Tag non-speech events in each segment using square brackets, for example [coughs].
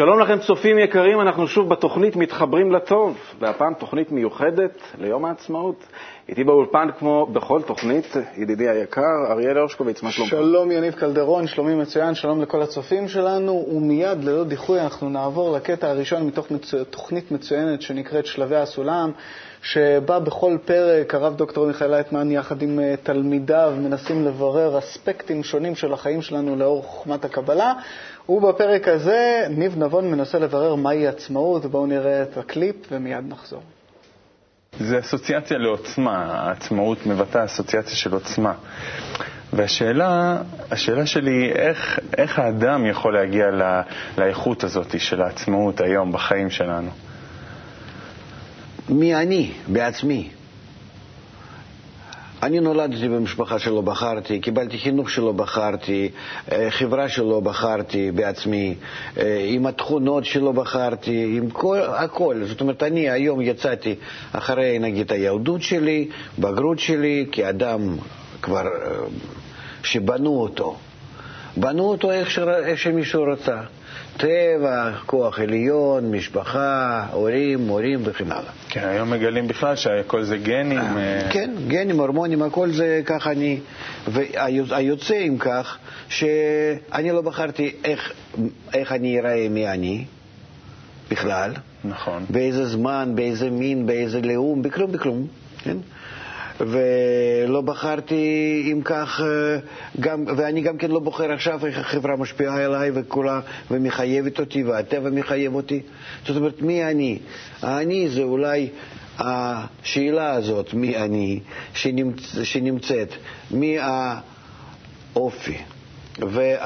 שלום לכם צופים יקרים, אנחנו שוב בתוכנית מתחברים לטוב, והפעם תוכנית מיוחדת ליום העצמאות. איתי באולפן כמו בכל תוכנית, ידידי היקר, אריאל הרשקוביץ, מה שלומך? שלום יניב קלדרון, שלומי מצוין, שלום לכל הצופים שלנו, ומיד ללא דיחוי אנחנו נעבור לקטע הראשון מתוך מצו... תוכנית מצוינת שנקראת שלבי הסולם, שבה בכל פרק הרב דוקטור מיכאל לייטמן יחד עם אה, תלמידיו מנסים לברר אספקטים שונים של החיים שלנו לאור חוכמת הקבלה. ובפרק הזה ניב נבון מנסה לברר מהי עצמאות, בואו נראה את הקליפ ומיד נחזור. זה אסוציאציה לעוצמה, העצמאות מבטאה אסוציאציה של עוצמה. והשאלה השאלה שלי איך, איך האדם יכול להגיע לא, לאיכות הזאת של העצמאות היום בחיים שלנו. מי אני בעצמי? אני נולדתי במשפחה שלא בחרתי, קיבלתי חינוך שלא בחרתי, חברה שלא בחרתי בעצמי, עם התכונות שלא בחרתי, עם כל, הכל. זאת אומרת, אני היום יצאתי אחרי, נגיד, הילדות שלי, בגרות שלי, כאדם כבר, שבנו אותו. בנו אותו איך, ש... איך שמישהו רצה. טבע, כוח עליון, משפחה, הורים, מורים וכן הלאה. כן, היום מגלים בכלל שהכל זה גנים. כן, גנים, הורמונים, הכל זה ככה אני... והיוצא עם כך, שאני לא בחרתי איך, איך אני אראה מי אני בכלל. נכון. באיזה זמן, באיזה מין, באיזה לאום, בכלום, בכלום. כן? ולא בחרתי אם כך, גם, ואני גם כן לא בוחר עכשיו איך החברה משפיעה עליי וכולה, ומחייבת אותי, והטבע מחייב אותי. זאת אומרת, מי אני? האני זה אולי השאלה הזאת, מי אני, שנמצ, שנמצאת, מי האופי. וכל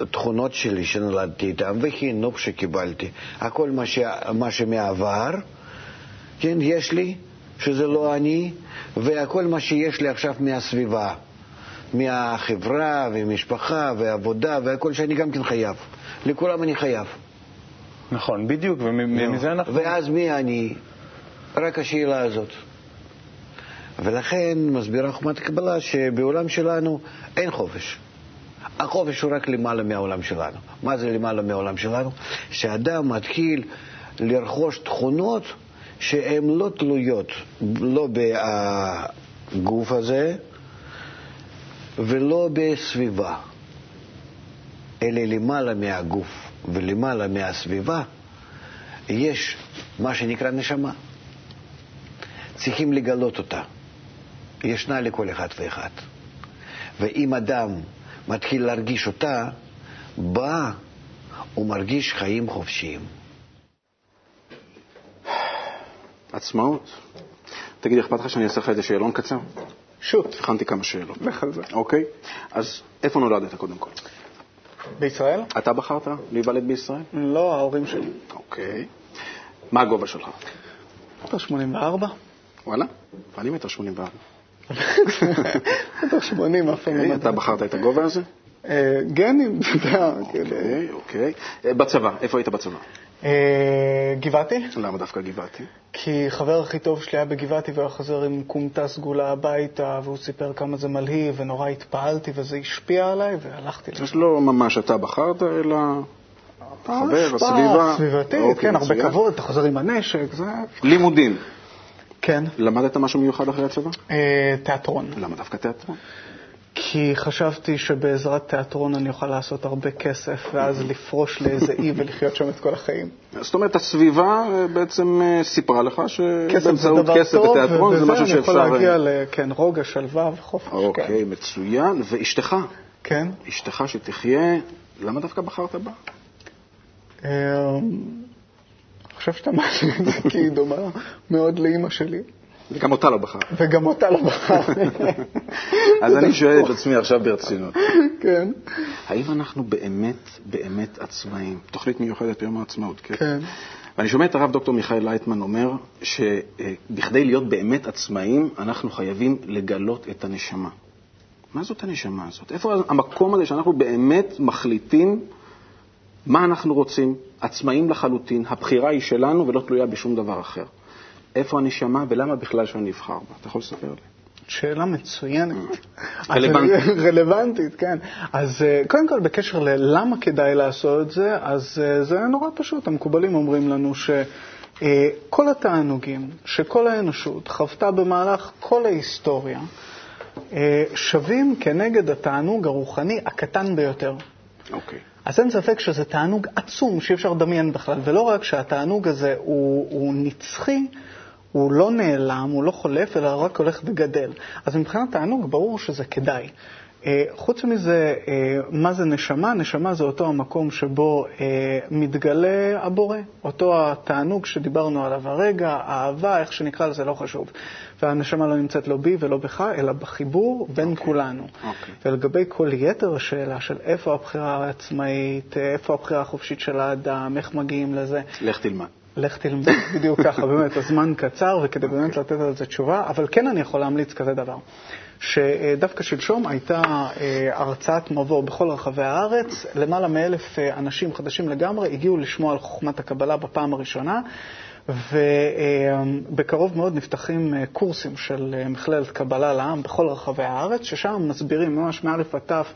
התכונות שלי שנולדתי איתן, וחינוך שקיבלתי, הכל מה, ש... מה שמעבר, כן, יש לי, שזה לא אני, והכל מה שיש לי עכשיו מהסביבה, מהחברה ומשפחה ועבודה והכל שאני גם כן חייב. לכולם אני חייב. נכון, בדיוק, ומזה אנחנו... ואז מי אני? רק השאלה הזאת. ולכן מסבירה חומת הקבלה שבעולם שלנו אין חופש. החופש הוא רק למעלה מהעולם שלנו. מה זה למעלה מהעולם שלנו? שאדם מתחיל לרכוש תכונות שהן לא תלויות לא בגוף הזה ולא בסביבה, אלא למעלה מהגוף ולמעלה מהסביבה יש מה שנקרא נשמה. צריכים לגלות אותה. ישנה לכל אחד ואחד. ואם אדם מתחיל להרגיש אותה, בא ומרגיש חיים חופשיים. עצמאות. תגיד, אכפת לך שאני אעשה לך איזה שאלון קצר? שוט. הכנתי כמה שאלות. לך על זה. אוקיי. אז איפה נולדת קודם כל? בישראל? אתה בחרת להיוולד בישראל? לא, ההורים שלי. אוקיי. מה הגובה שלך? מטר 84. וואלה? אני מטר 84. מטר 80, אף פעם לא אתה בחרת את הגובה הזה? גנים, אתה יודע. אוקיי, אוקיי. בצבא, איפה היית בצבא? גבעתי. למה דווקא גבעתי? כי חבר הכי טוב שלי היה בגבעתי והיה חוזר עם כומתה סגולה הביתה, והוא סיפר כמה זה מלהיב, ונורא התפעלתי, וזה השפיע עליי, והלכתי לשם. אז לא ממש אתה בחרת, אלא החבר, הסביבה. סביבתי, כן, הרבה כבוד, אתה חוזר עם הנשק, זה... לימודים. כן. למדת משהו מיוחד אחרי הצבא? תיאטרון. למה דווקא תיאטרון? כי חשבתי שבעזרת תיאטרון אני אוכל לעשות הרבה כסף, ואז לפרוש לאיזה אי ולחיות שם את כל החיים. זאת אומרת, הסביבה בעצם סיפרה לך שבאמצעות כסף ותיאטרון זה משהו שאפשר... אני יכול להגיע לרוגע, שלווה וחופש. אוקיי, מצוין. ואשתך? כן. אשתך שתחיה, למה דווקא בחרת בה? אני חושב שאתה מאשים את זה כי היא דומה מאוד לאימא שלי. וגם אותה לא בחר. וגם אותה לא בחר. [laughs] אז אני שואל את עצמי עכשיו ברצינות. כן. האם אנחנו באמת באמת עצמאים? תוכנית מיוחדת ביום העצמאות, כן? כן. ואני שומע את הרב דוקטור מיכאל לייטמן אומר שבכדי להיות באמת עצמאים, אנחנו חייבים לגלות את הנשמה. מה זאת הנשמה הזאת? איפה המקום הזה שאנחנו באמת מחליטים מה אנחנו רוצים, עצמאים לחלוטין, הבחירה היא שלנו ולא תלויה בשום דבר אחר. איפה הנשמה ולמה בכלל שאני אבחר בה? אתה יכול לספר לי? שאלה מצוינת. רלוונטית. אז, רלוונטית, כן. אז אה, קודם כל, בקשר ללמה כדאי לעשות את זה, אז אה, זה נורא פשוט. המקובלים אומרים לנו שכל התענוגים שכל האנושות חוותה במהלך כל ההיסטוריה, אה, שווים כנגד התענוג הרוחני הקטן ביותר. אוקיי. אז אין ספק שזה תענוג עצום שאי אפשר לדמיין בכלל, ולא רק שהתענוג הזה הוא, הוא נצחי, הוא לא נעלם, הוא לא חולף, אלא רק הולך וגדל. אז מבחינת תענוג ברור שזה כדאי. אה, חוץ מזה, אה, מה זה נשמה? נשמה זה אותו המקום שבו אה, מתגלה הבורא, אותו התענוג שדיברנו עליו הרגע, האהבה, איך שנקרא לזה, לא חשוב. והנשמה לא נמצאת לא בי ולא בך, אלא בחיבור בין okay. כולנו. אוקיי. Okay. ולגבי כל יתר השאלה של איפה הבחירה העצמאית, איפה הבחירה החופשית של האדם, איך מגיעים לזה, לך תלמד. לך תלמד, בדיוק ככה, באמת, הזמן קצר, וכדי באמת לתת על זה תשובה, אבל כן אני יכול להמליץ כזה דבר. שדווקא שלשום הייתה אה, הרצאת מבוא בכל רחבי הארץ, למעלה מאלף אה, אנשים חדשים לגמרי הגיעו לשמוע על חוכמת הקבלה בפעם הראשונה, ובקרוב מאוד נפתחים אה, קורסים של מכללת קבלה לעם בכל רחבי הארץ, ששם מסבירים ממש מא' עד ת'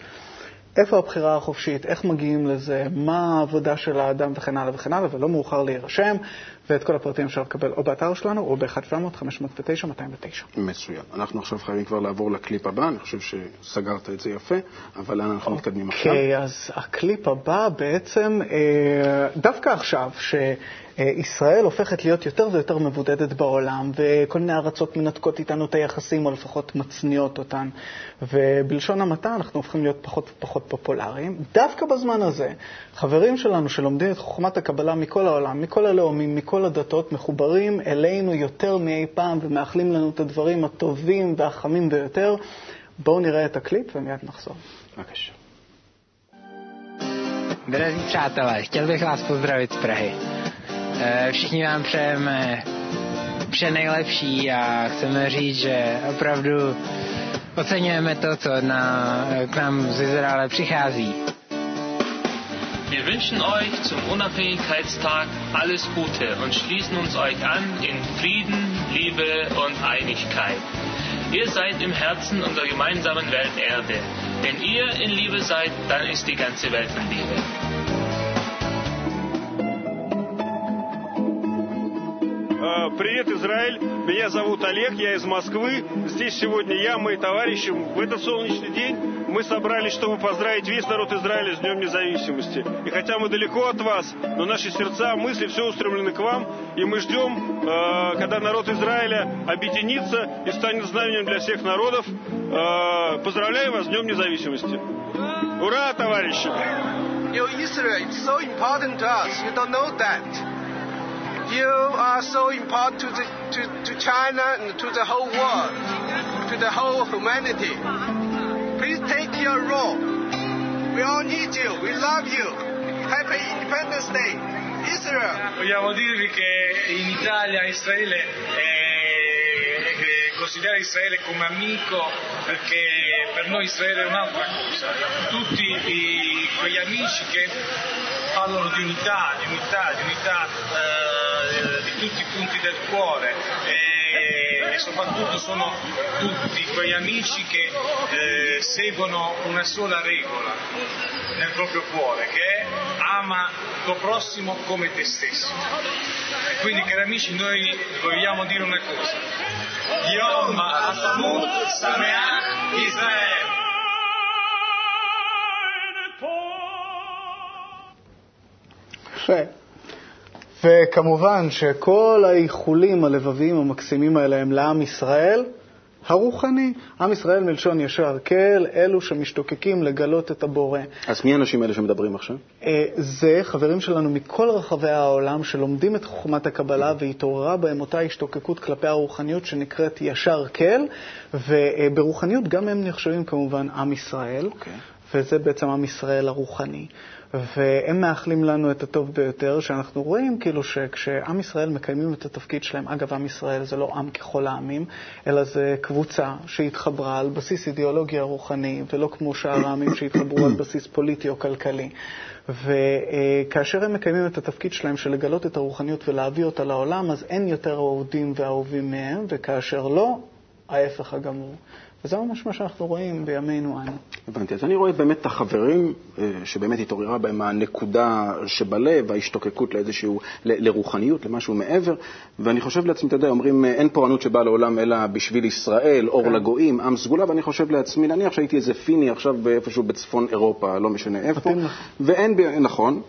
איפה הבחירה החופשית, איך מגיעים לזה, מה העבודה של האדם? וכן הלאה וכן הלאה, ולא מאוחר להירשם, ואת כל הפרטים אפשר לקבל או באתר שלנו או ב-1-700-509-209. מצוין. אנחנו עכשיו חייבים כבר לעבור לקליפ הבא, אני חושב שסגרת את זה יפה, אבל לאן אנחנו מתקדמים עכשיו? אוקיי, אז הקליפ הבא בעצם, אה, דווקא עכשיו, ש... ישראל הופכת להיות יותר ויותר מבודדת בעולם, וכל מיני ארצות מנתקות איתנו את היחסים, או לפחות מצניעות אותן, ובלשון המעטה אנחנו הופכים להיות פחות ופחות פופולריים. דווקא בזמן הזה, חברים שלנו שלומדים את חוכמת הקבלה מכל העולם, מכל הלאומים, מכל הדתות, מחוברים אלינו יותר מאי פעם ומאחלים לנו את הדברים הטובים והחמים ביותר. בואו נראה את הקליפ ומיד נחזור. בבקשה. Drazí přátelé, chtěl bych vás pozdravit z Prahy. Eh, všichni vám přejeme vše nejlepší a chceme říct, že opravdu oceňujeme to, co na, k nám z Izraele přichází. Wir wünschen euch zum Unabhängigkeitstag alles Gute und schließen uns euch an in Frieden, Liebe und Einigkeit. Ihr seid im Herzen unserer gemeinsamen Welt Erde. Wenn ihr in Liebe seid, dann ist die ganze Welt in Liebe. Привет, Израиль. Меня зовут Олег, я из Москвы. Здесь сегодня я, мои товарищи. В этот солнечный день мы собрались, чтобы поздравить весь народ Израиля с Днем Независимости. И хотя мы далеко от вас, но наши сердца, мысли все устремлены к вам. И мы ждем, э, когда народ Израиля объединится и станет знаменем для всех народов. Э, поздравляю вас с Днем Независимости. Ура, товарищи! Your Israel is so important to us. You don't know that. You are so important to, the, to, to China and to the whole world, to the whole humanity. Please take your role. We all need you. We love you. Happy Independence Day, Israel. Vogliamo dirvi che in Italia Israele è considerare Israele come amico perché per noi Israele è un'altra cosa. Tutti i, quegli amici che parlano di unità, di unità, di unità. Eh, di tutti i punti del cuore e, e soprattutto sono tutti quegli amici che eh, seguono una sola regola nel proprio cuore che è ama tuo prossimo come te stesso. Quindi cari amici noi vogliamo dire una cosa. Yom Ha'atamut Sameach Israel. Cioè, וכמובן שכל האיחולים הלבביים המקסימים האלה הם לעם ישראל הרוחני. עם ישראל מלשון ישר כל, אלו שמשתוקקים לגלות את הבורא. אז מי האנשים האלה שמדברים עכשיו? אה, זה חברים שלנו מכל רחבי העולם שלומדים את חוכמת הקבלה והתעוררה בהם אותה השתוקקות כלפי הרוחניות שנקראת ישר כל, וברוחניות גם הם נחשבים כמובן עם ישראל, okay. אוקיי. וזה בעצם עם ישראל הרוחני. והם מאחלים לנו את הטוב ביותר, שאנחנו רואים כאילו שכשעם ישראל מקיימים את התפקיד שלהם, אגב, עם ישראל זה לא עם ככל העמים, אלא זה קבוצה שהתחברה על בסיס אידיאולוגיה רוחני, ולא כמו שאר העמים שהתחברו על בסיס פוליטי או כלכלי. וכאשר הם מקיימים את התפקיד שלהם של לגלות את הרוחניות ולהביא אותה לעולם, אז אין יותר אוהדים ואהובים מהם, וכאשר לא, ההפך הגמור. וזה ממש מה שאנחנו רואים בימינו אנו. הבנתי. אז אני רואה באמת את החברים אה, שבאמת התעוררה בהם הנקודה שבלב, ההשתוקקות לאיזשהו, ל- לרוחניות, למשהו מעבר, ואני חושב לעצמי, אתה יודע, אומרים, אה, אין פורענות שבאה לעולם אלא בשביל ישראל, אור כן. לגויים, עם סגולה, ואני חושב לעצמי, נניח שהייתי איזה פיני עכשיו איפשהו בצפון אירופה, לא משנה איפה. ואין נכון.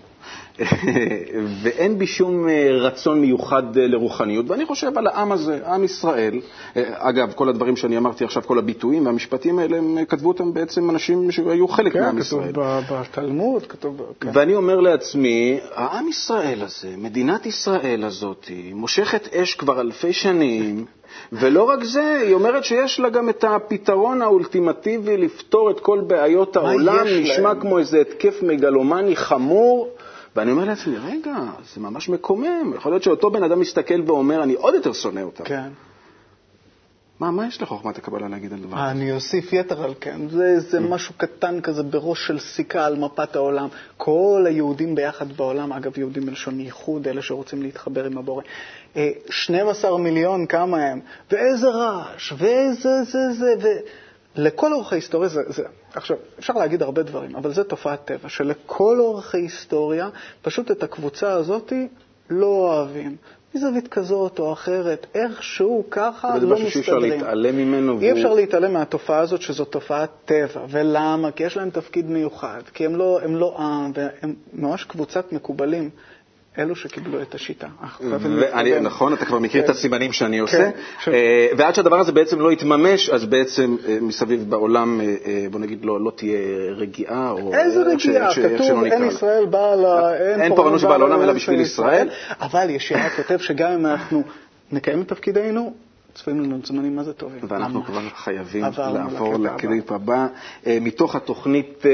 [laughs] ואין בי שום אה, רצון מיוחד אה, לרוחניות, ואני חושב על העם הזה, עם ישראל. אה, אגב, כל הדברים שאני אמרתי עכשיו, כל הביטויים והמשפטים האלה, הם כתבו אותם בעצם אנשים שהיו חלק כן, מעם כתוב ישראל. ב- בתלמוד, כתוב... כן. ואני אומר לעצמי, העם ישראל הזה, מדינת ישראל הזאת, מושכת אש כבר אלפי שנים, ולא רק זה, היא אומרת שיש לה גם את הפתרון האולטימטיבי לפתור את כל בעיות העולם, נשמע להם? כמו איזה התקף מגלומני חמור. ואני אומר לעצמי, רגע, זה ממש מקומם. יכול להיות שאותו בן אדם מסתכל ואומר, אני עוד יותר שונא אותם. כן. מה, מה יש לחוכמת הקבלה להגיד על דבר כזה? אני אוסיף יתר על כן, זה, זה משהו קטן כזה בראש של סיכה על מפת העולם. כל היהודים ביחד בעולם, אגב, יהודים מלשון ייחוד, אלה שרוצים להתחבר עם הבורא. אה, 12 מיליון, כמה הם? ואיזה רעש, ואיזה זה זה, ו... לכל אורך ההיסטוריה זה, זה... עכשיו, אפשר להגיד הרבה דברים, אבל זה תופעת טבע, שלכל אורך ההיסטוריה, פשוט את הקבוצה הזאת לא אוהבים. מזווית כזאת או אחרת, איכשהו ככה אבל זה לא משהו שאי אפשר מסתדרים. להתעלם ממנו. אי אפשר להתעלם מהתופעה הזאת שזו תופעת טבע. ולמה? כי יש להם תפקיד מיוחד, כי הם לא, הם לא עם, והם ממש קבוצת מקובלים, אלו שקיבלו את השיטה. להתקדם. נכון, אתה כבר מכיר את כן. הסימנים שאני עושה. ש- אה, ועד שהדבר הזה בעצם לא יתממש, אז בעצם אה, מסביב בעולם, אה, בוא נגיד, לא לא תהיה רגיעה, או איזה רגיעה, כתוב אין. ישראל באה ל... אין פורענות שבאה לעולם אלא בשביל ישראל. אבל ישעיה כותב שגם אם אנחנו נקיים את תפקידנו, צפויים לנו זמנים מה זה טובים. ואנחנו ממש. כבר חייבים לעבור. לקליפ הבא, אה, מתוך התוכנית אה,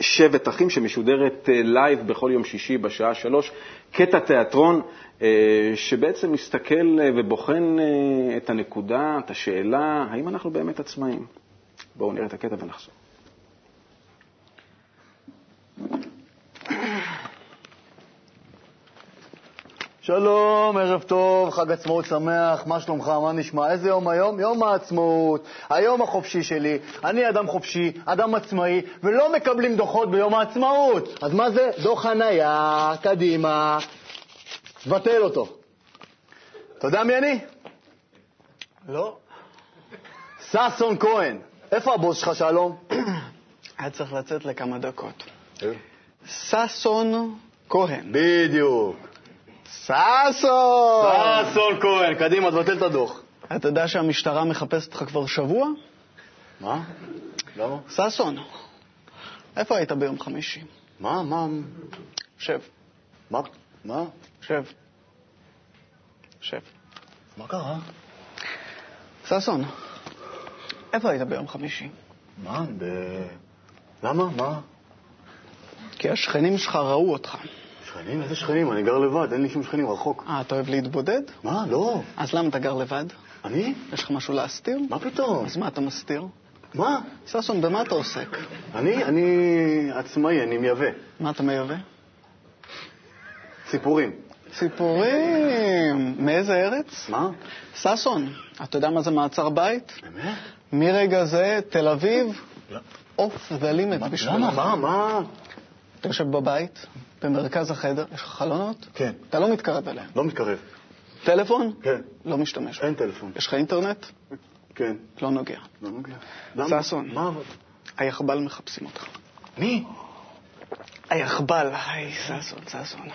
שבט אחים, שמשודרת אה, לייב בכל יום שישי בשעה שלוש, קטע תיאטרון, אה, שבעצם מסתכל אה, ובוחן אה, את הנקודה, את השאלה, האם אנחנו באמת עצמאים? בואו נראה את הקטע ונחזור. שלום, ערב טוב, חג עצמאות שמח, מה שלומך, מה נשמע? איזה יום היום? יום העצמאות, היום החופשי שלי. אני אדם חופשי, אדם עצמאי, ולא מקבלים דוחות ביום העצמאות. אז מה זה? דוח חנייה, קדימה, תבטל אותו. אתה יודע מי אני? לא. ששון כהן. איפה הבוס שלך, שלום? [coughs] היה צריך לצאת לכמה דקות. ששון כהן. בדיוק. ששון! ששון כהן, קדימה, תבטל את הדוח. אתה יודע שהמשטרה מחפשת אותך כבר שבוע? מה? למה? ששון, איפה היית ביום חמישי? מה? מה? שב, מה? מה? שב. שב. מה קרה? ששון, איפה היית ביום חמישי? מה? ב... למה? מה? כי השכנים שלך ראו אותך. שכנים? איזה שכנים? אני גר לבד, אין לי שום שכנים, רחוק. אה, אתה אוהב להתבודד? מה? לא. אז למה אתה גר לבד? אני? יש לך משהו להסתיר? מה פתאום? אז מה אתה מסתיר? מה? ששון, במה אתה עוסק? אני? אני עצמאי, אני מייבא. מה אתה מייבא? סיפורים. סיפורים. מאיזה ארץ? מה? ששון, אתה יודע מה זה מעצר בית? באמת? מרגע זה, תל אביב, עוף ולימט בשבילך. למה? מה? מה? אתה יושב בבית, במרכז החדר, יש לך חלונות? כן. אתה לא מתקרב אליהם. לא מתקרב. טלפון? כן. לא משתמש. אין טלפון. יש לך אינטרנט? כן. לא נוגע. לא נוגע. ששון. מה אבל? היחבל מחפשים אותך. מי? היחבל, היי, ששון, ששון.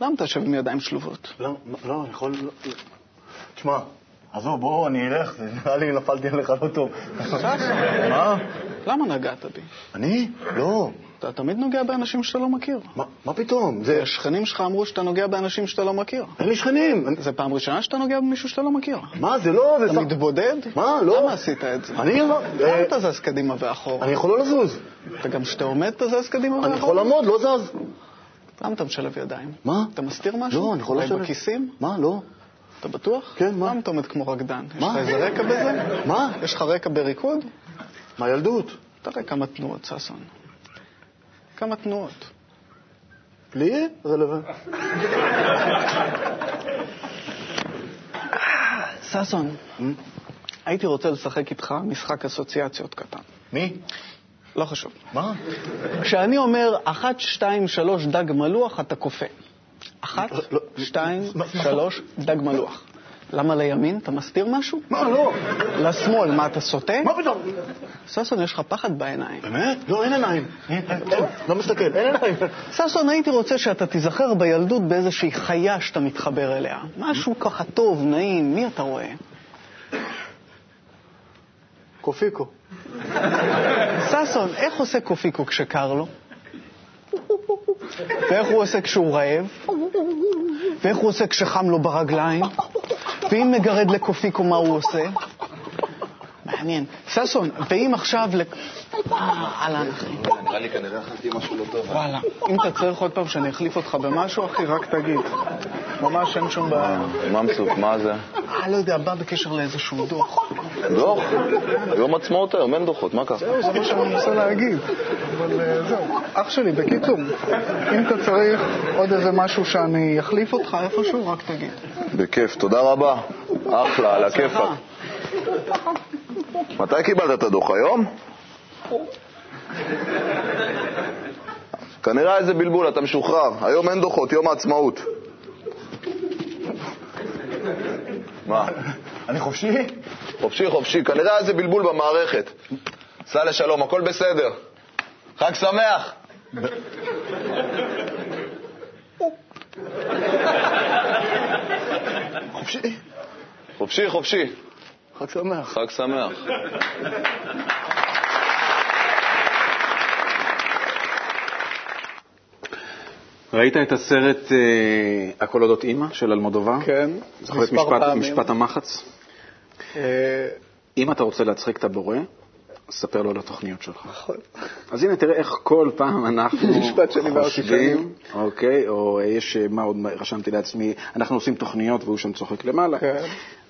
למה אתה יושב עם ידיים שלובות? לא, לא, אני יכול... לא- לא. תשמע, עזוב, בוא, אני אלך, זה נראה לי נפלתי עליך לא טוב. [laughs] מה? למה נגעת בי? אני? לא. אתה תמיד נוגע באנשים שאתה לא מכיר. מה- פתאום? זה... השכנים שלך אמרו שאתה נוגע באנשים שאתה לא מכיר. אין לי שכנים. זה פעם ראשונה שאתה נוגע במישהו שאתה לא מכיר. מה, זה לא... זה אתה מתבודד? מה? לא. למה עשית את זה? אני לא... למה אה, אתה זז קדימה ואחורה? אני יכול לא לזוז. וגם כשאתה עומד אתה זז קדימה ואחורה? אני יכול לעמוד, לא זז. למה אתה משלב ידיים? מה? אתה מסתיר משהו? לא, אני יכול אולי לשבת. בכיסים? מה? לא. אתה בטוח? כן, מה? למה אתה עומד כמו רקדן? יש מה? לך איזה רקע בזה? מה? יש לך רקע בריקוד? מהילדות. תראה כמה תנועות, ששון. כמה תנועות. לי? רלוונט. ששון, הייתי רוצה לשחק איתך משחק אסוציאציות קטן. מי? לא חשוב. מה? כשאני אומר אחת, שתיים, שלוש, דג מלוח, אתה כופה. אחת, שתיים, שלוש, דג מלוח. למה לימין? אתה מסתיר משהו? מה, לא. לשמאל, מה, אתה סוטה? מה פתאום? ששון, יש לך פחד בעיניים. באמת? לא, אין עיניים. אין, אין, לא מסתכל, אין עיניים. ששון, הייתי רוצה שאתה תיזכר בילדות באיזושהי חיה שאתה מתחבר אליה. משהו ככה טוב, נעים, מי אתה רואה? קופיקו. ששון, איך עושה קופיקו כשקר לו? ואיך הוא עושה כשהוא רעב? ואיך הוא עושה כשחם לו ברגליים? ואם מגרד לקופיקו, מה הוא עושה? מעניין. ששון, ואם עכשיו... אה, אהלן, אחי. נראה לי כנראה אכלתי משהו לא טוב. וואלה. אם אתה צריך עוד פעם שאני אחליף אותך במשהו, אחי, רק תגיד. ממש אין שום בעיה. ממסוק, מה זה? אה, לא יודע, בא בקשר לאיזשהו דוח. דוח? יום עצמאות היום, אין דוחות, מה ככה? זהו, זה מה שאני מנסה להגיד. אבל אה, זהו. אח שלי, בקיצור, אם אתה צריך עוד איזה משהו שאני אחליף אותך איפשהו, רק תגיד. בכיף, תודה רבה. אחלה, על הכיפאק. מתי קיבלת את הדוח? היום? כנראה איזה בלבול, אתה משוחרר. היום אין דוחות, יום העצמאות. מה? אני חופשי? חופשי, חופשי. כנראה איזה בלבול במערכת. סע לשלום, הכל בסדר. חג שמח. חופשי. חופשי, חופשי. חג שמח. חג שמח. ראית את הסרט אה, הכל אודות אימא של אלמודובר? כן, את מספר משפט, פעמים. משפט המחץ? אה, אם אתה רוצה להצחיק את הבורא, ספר לו על התוכניות שלך. נכון. אז הנה, תראה איך כל פעם אנחנו [laughs] חושבים. אוקיי, או יש, אה, מה עוד רשמתי לעצמי, אנחנו עושים תוכניות והוא שם צוחק למעלה. כן.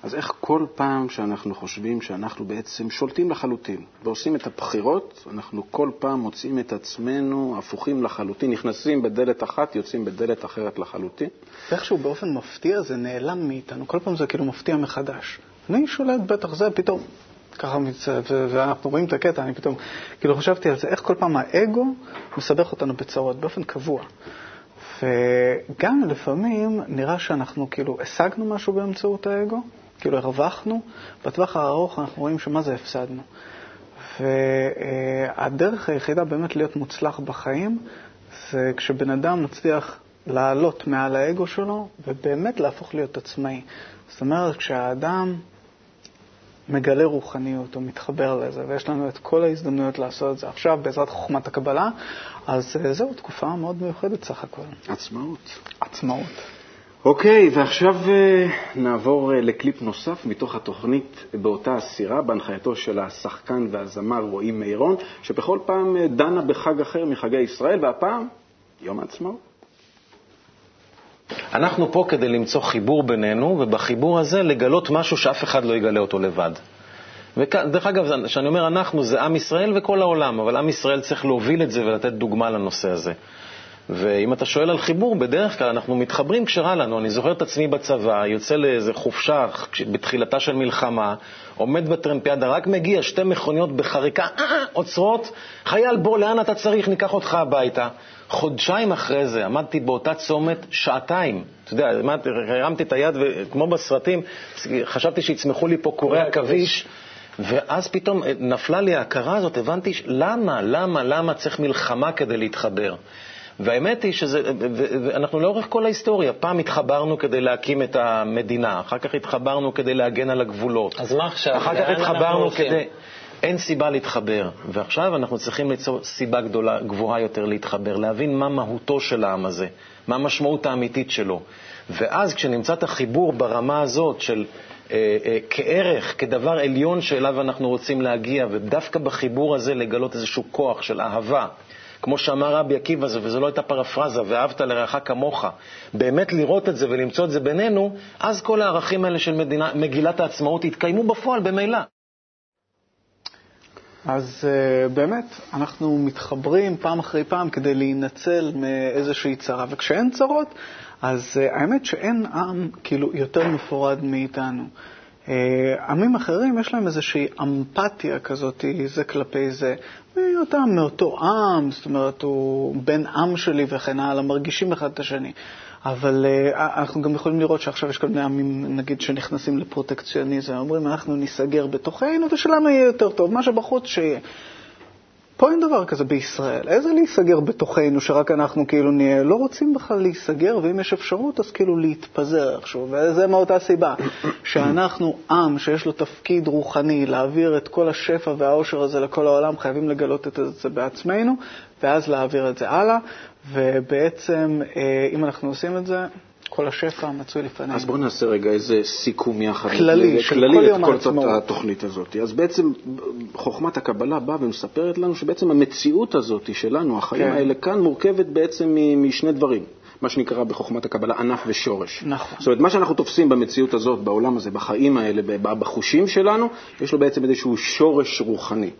אז איך כל פעם שאנחנו חושבים שאנחנו בעצם שולטים לחלוטין ועושים את הבחירות, אנחנו כל פעם מוצאים את עצמנו הפוכים לחלוטין, נכנסים בדלת אחת, יוצאים בדלת אחרת לחלוטין. ואיכשהו באופן מפתיע זה נעלם מאיתנו, כל פעם זה כאילו מפתיע מחדש. אני שולט בטח, זה פתאום, ככה, ואנחנו רואים את הקטע, אני פתאום, כאילו חשבתי על זה, איך כל פעם האגו מסבך אותנו בצרות, באופן קבוע. וגם לפעמים נראה שאנחנו כאילו השגנו משהו באמצעות האגו, כאילו הרווחנו, בטווח הארוך אנחנו רואים שמה זה הפסדנו. והדרך היחידה באמת להיות מוצלח בחיים זה כשבן אדם מצליח לעלות מעל האגו שלו ובאמת להפוך להיות עצמאי. זאת אומרת, כשהאדם מגלה רוחניות או מתחבר לזה, ויש לנו את כל ההזדמנויות לעשות את זה עכשיו בעזרת חוכמת הקבלה, אז אה, זהו, תקופה מאוד מיוחדת סך הכל. עצמאות. עצמאות. אוקיי, ועכשיו אה, נעבור אה, לקליפ נוסף מתוך התוכנית באותה הסירה, בהנחייתו של השחקן והזמר רועי מירון, שבכל פעם אה, דנה בחג אחר מחגי ישראל, והפעם יום העצמאות. אנחנו פה כדי למצוא חיבור בינינו, ובחיבור הזה לגלות משהו שאף אחד לא יגלה אותו לבד. ודרך אגב, כשאני אומר אנחנו, זה עם ישראל וכל העולם, אבל עם ישראל צריך להוביל את זה ולתת דוגמה לנושא הזה. ואם אתה שואל על חיבור, בדרך כלל אנחנו מתחברים כשרע לנו. אני זוכר את עצמי בצבא, יוצא לאיזה חופשה בתחילתה של מלחמה, עומד בטרמפיאדה, רק מגיע, שתי מכוניות בחריקה, אה, אה, עוצרות, חייל, בוא, לאן אתה צריך, ניקח אותך הביתה. חודשיים אחרי זה עמדתי באותה צומת שעתיים. אתה יודע, הרמתי את היד, וכמו בסרטים, חשבתי שיצמחו לי פה קורי עכביש. ואז פתאום נפלה לי ההכרה הזאת, הבנתי למה, למה, למה צריך מלחמה כדי להתחבר. והאמת היא שזה, ו- ו- ואנחנו לאורך כל ההיסטוריה, פעם התחברנו כדי להקים את המדינה, אחר כך התחברנו כדי להגן על הגבולות. אז מה עכשיו? אחר כך התחברנו? כדי... אין סיבה להתחבר, ועכשיו אנחנו צריכים ליצור סיבה גדולה, גבוהה יותר להתחבר, להבין מה מהותו של העם הזה, מה המשמעות האמיתית שלו. ואז כשנמצא את החיבור ברמה הזאת של אה, אה, כערך, כדבר עליון שאליו אנחנו רוצים להגיע, ודווקא בחיבור הזה לגלות איזשהו כוח של אהבה, כמו שאמר רבי עקיבא, וזו לא הייתה פרפרזה, ואהבת לרעך כמוך, באמת לראות את זה ולמצוא את זה בינינו, אז כל הערכים האלה של מדינה, מגילת העצמאות יתקיימו בפועל במילא. אז uh, באמת, אנחנו מתחברים פעם אחרי פעם כדי להינצל מאיזושהי צרה, וכשאין צרות, אז uh, האמת שאין עם כאילו יותר מפורד מאיתנו. אה, עמים אחרים יש להם איזושהי אמפתיה כזאת זה כלפי זה. אתה מאותו עם, זאת אומרת, הוא בן עם שלי וכן הלאה, מרגישים אחד את השני. אבל uh, אנחנו גם יכולים לראות שעכשיו יש כל מיני עמים, נגיד, שנכנסים לפרוטקציוניזם, אומרים, אנחנו ניסגר בתוכנו ושלנו יהיה יותר טוב, מה שבחוץ שיהיה. פה אין דבר כזה בישראל. איזה להיסגר בתוכנו, שרק אנחנו כאילו נהיה, לא רוצים בכלל להיסגר, ואם יש אפשרות, אז כאילו להתפזר איכשהו. וזה מאותה סיבה, שאנחנו עם שיש לו תפקיד רוחני להעביר את כל השפע והעושר הזה לכל העולם, חייבים לגלות את זה בעצמנו, ואז להעביר את זה הלאה. ובעצם, אה, אם אנחנו עושים את זה, כל השפע מצוי לפנינו. אז בואו נעשה רגע איזה סיכום יחד. כללי, של כללי כל יום כל העצמאות. התוכנית הזאת. אז בעצם חוכמת הקבלה באה ומספרת לנו שבעצם המציאות הזאת שלנו, החיים כן. האלה כאן, מורכבת בעצם משני דברים. מה שנקרא בחוכמת הקבלה ענף ושורש. נכון. זאת אומרת, מה שאנחנו תופסים במציאות הזאת, בעולם הזה, בחיים האלה, בחושים שלנו, יש לו בעצם איזשהו שורש רוחני.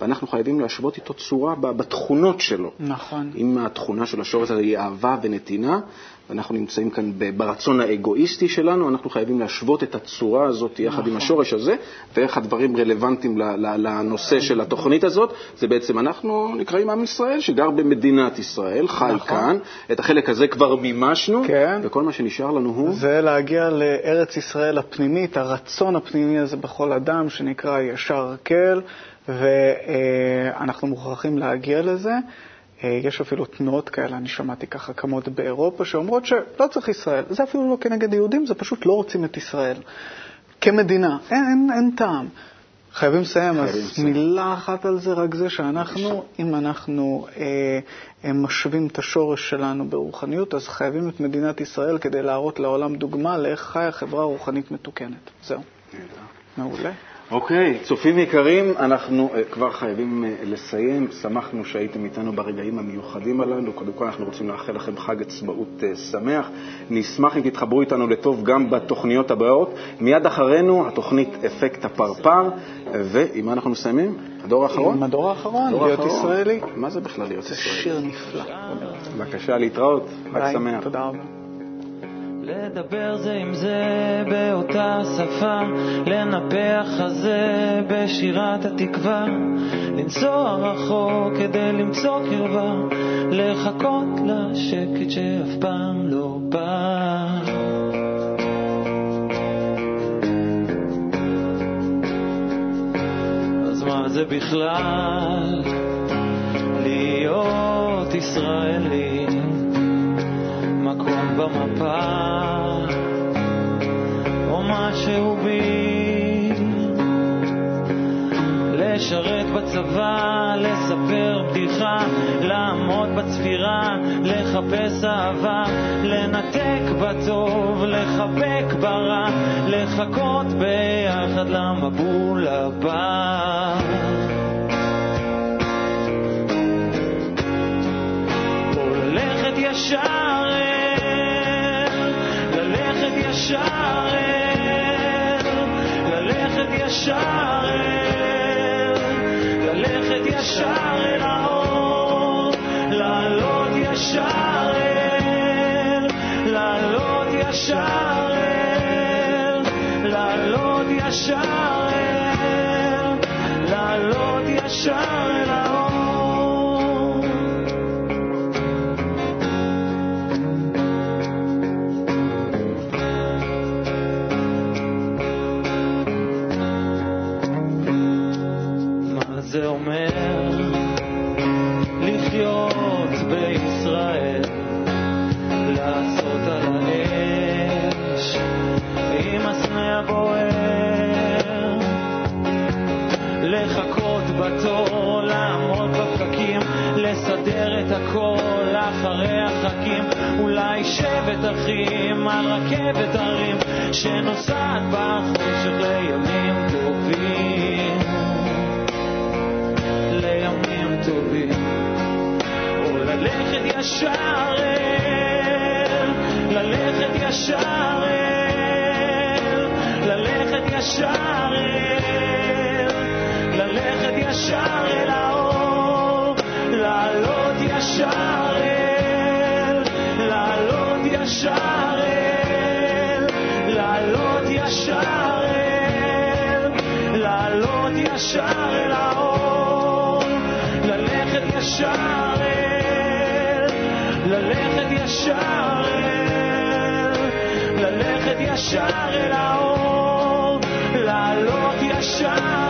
ואנחנו חייבים להשוות איתו צורה בתכונות שלו. נכון. אם התכונה של השורש הזה היא אהבה ונתינה, ואנחנו נמצאים כאן ברצון האגואיסטי שלנו, אנחנו חייבים להשוות את הצורה הזאת יחד נכון. עם השורש הזה, ואיך הדברים רלוונטיים לנושא של התוכנית הזאת. זה בעצם אנחנו נקראים עם ישראל, שגר במדינת ישראל, חי נכון. כאן, את החלק הזה כבר מימשנו, כן. וכל מה שנשאר לנו הוא... זה להגיע לארץ ישראל הפנימית, הרצון הפנימי הזה בכל אדם, שנקרא ישר כל, ואנחנו מוכרחים להגיע לזה. אה, יש אפילו תנועות כאלה, אני שמעתי ככה קמות באירופה, שאומרות שלא צריך ישראל. זה אפילו לא כנגד יהודים, זה פשוט לא רוצים את ישראל. כמדינה, אין, אין, אין טעם. חייבים לסיים, אז לסיים. מילה אחת על זה, רק זה שאנחנו, אם אנחנו אה, אה, משווים את השורש שלנו ברוחניות, אז חייבים את מדינת ישראל כדי להראות לעולם דוגמה לאיך חיה חברה רוחנית מתוקנת. זהו. מעולה. אוקיי, צופים יקרים, אנחנו uh, כבר חייבים uh, לסיים. שמחנו שהייתם איתנו ברגעים המיוחדים הללו. קודם כל אנחנו רוצים לאחל לכם חג עצמאות uh, שמח. נשמח אם תתחברו איתנו לטוב גם בתוכניות הבאות. מיד אחרינו התוכנית אפקט הפרפר, ועם מה אנחנו מסיימים? הדור האחרון? עם הדור האחרון, הדור להיות. ישראלי. מה זה בכלל להיות זה ישראלי? שיר נפלא. בבקשה, להתראות. חג שמח. תודה רבה. לדבר זה עם זה באותה שפה, לנפח חזה בשירת התקווה, לנסוע רחוק כדי למצוא קרבה, לחכות לשקט שאף פעם לא בא. אז מה זה בכלל להיות ישראלי? במפה, או משהו בי. לשרת בצבא, לספר בדיחה, לעמוד בצפירה, לחפש אהבה, לנתק בטוב, לחבק ברע, לחכות ביחד למבול הבא. ישר אל, ללכת ישר אל, ללכת ישר אל האור, לעלות ישר אל, לעלות ישר אל, לעלות ישר אל, לעלות ישר אל ישר אל, ללכת ישר אל האור, לעלות ישר אל, לעלות ישר אל, לעלות ישר אל, לעלות ישר אל האור, ללכת ישר אל, ללכת ישר אל, ללכת ישר אל האור. לעלות ישר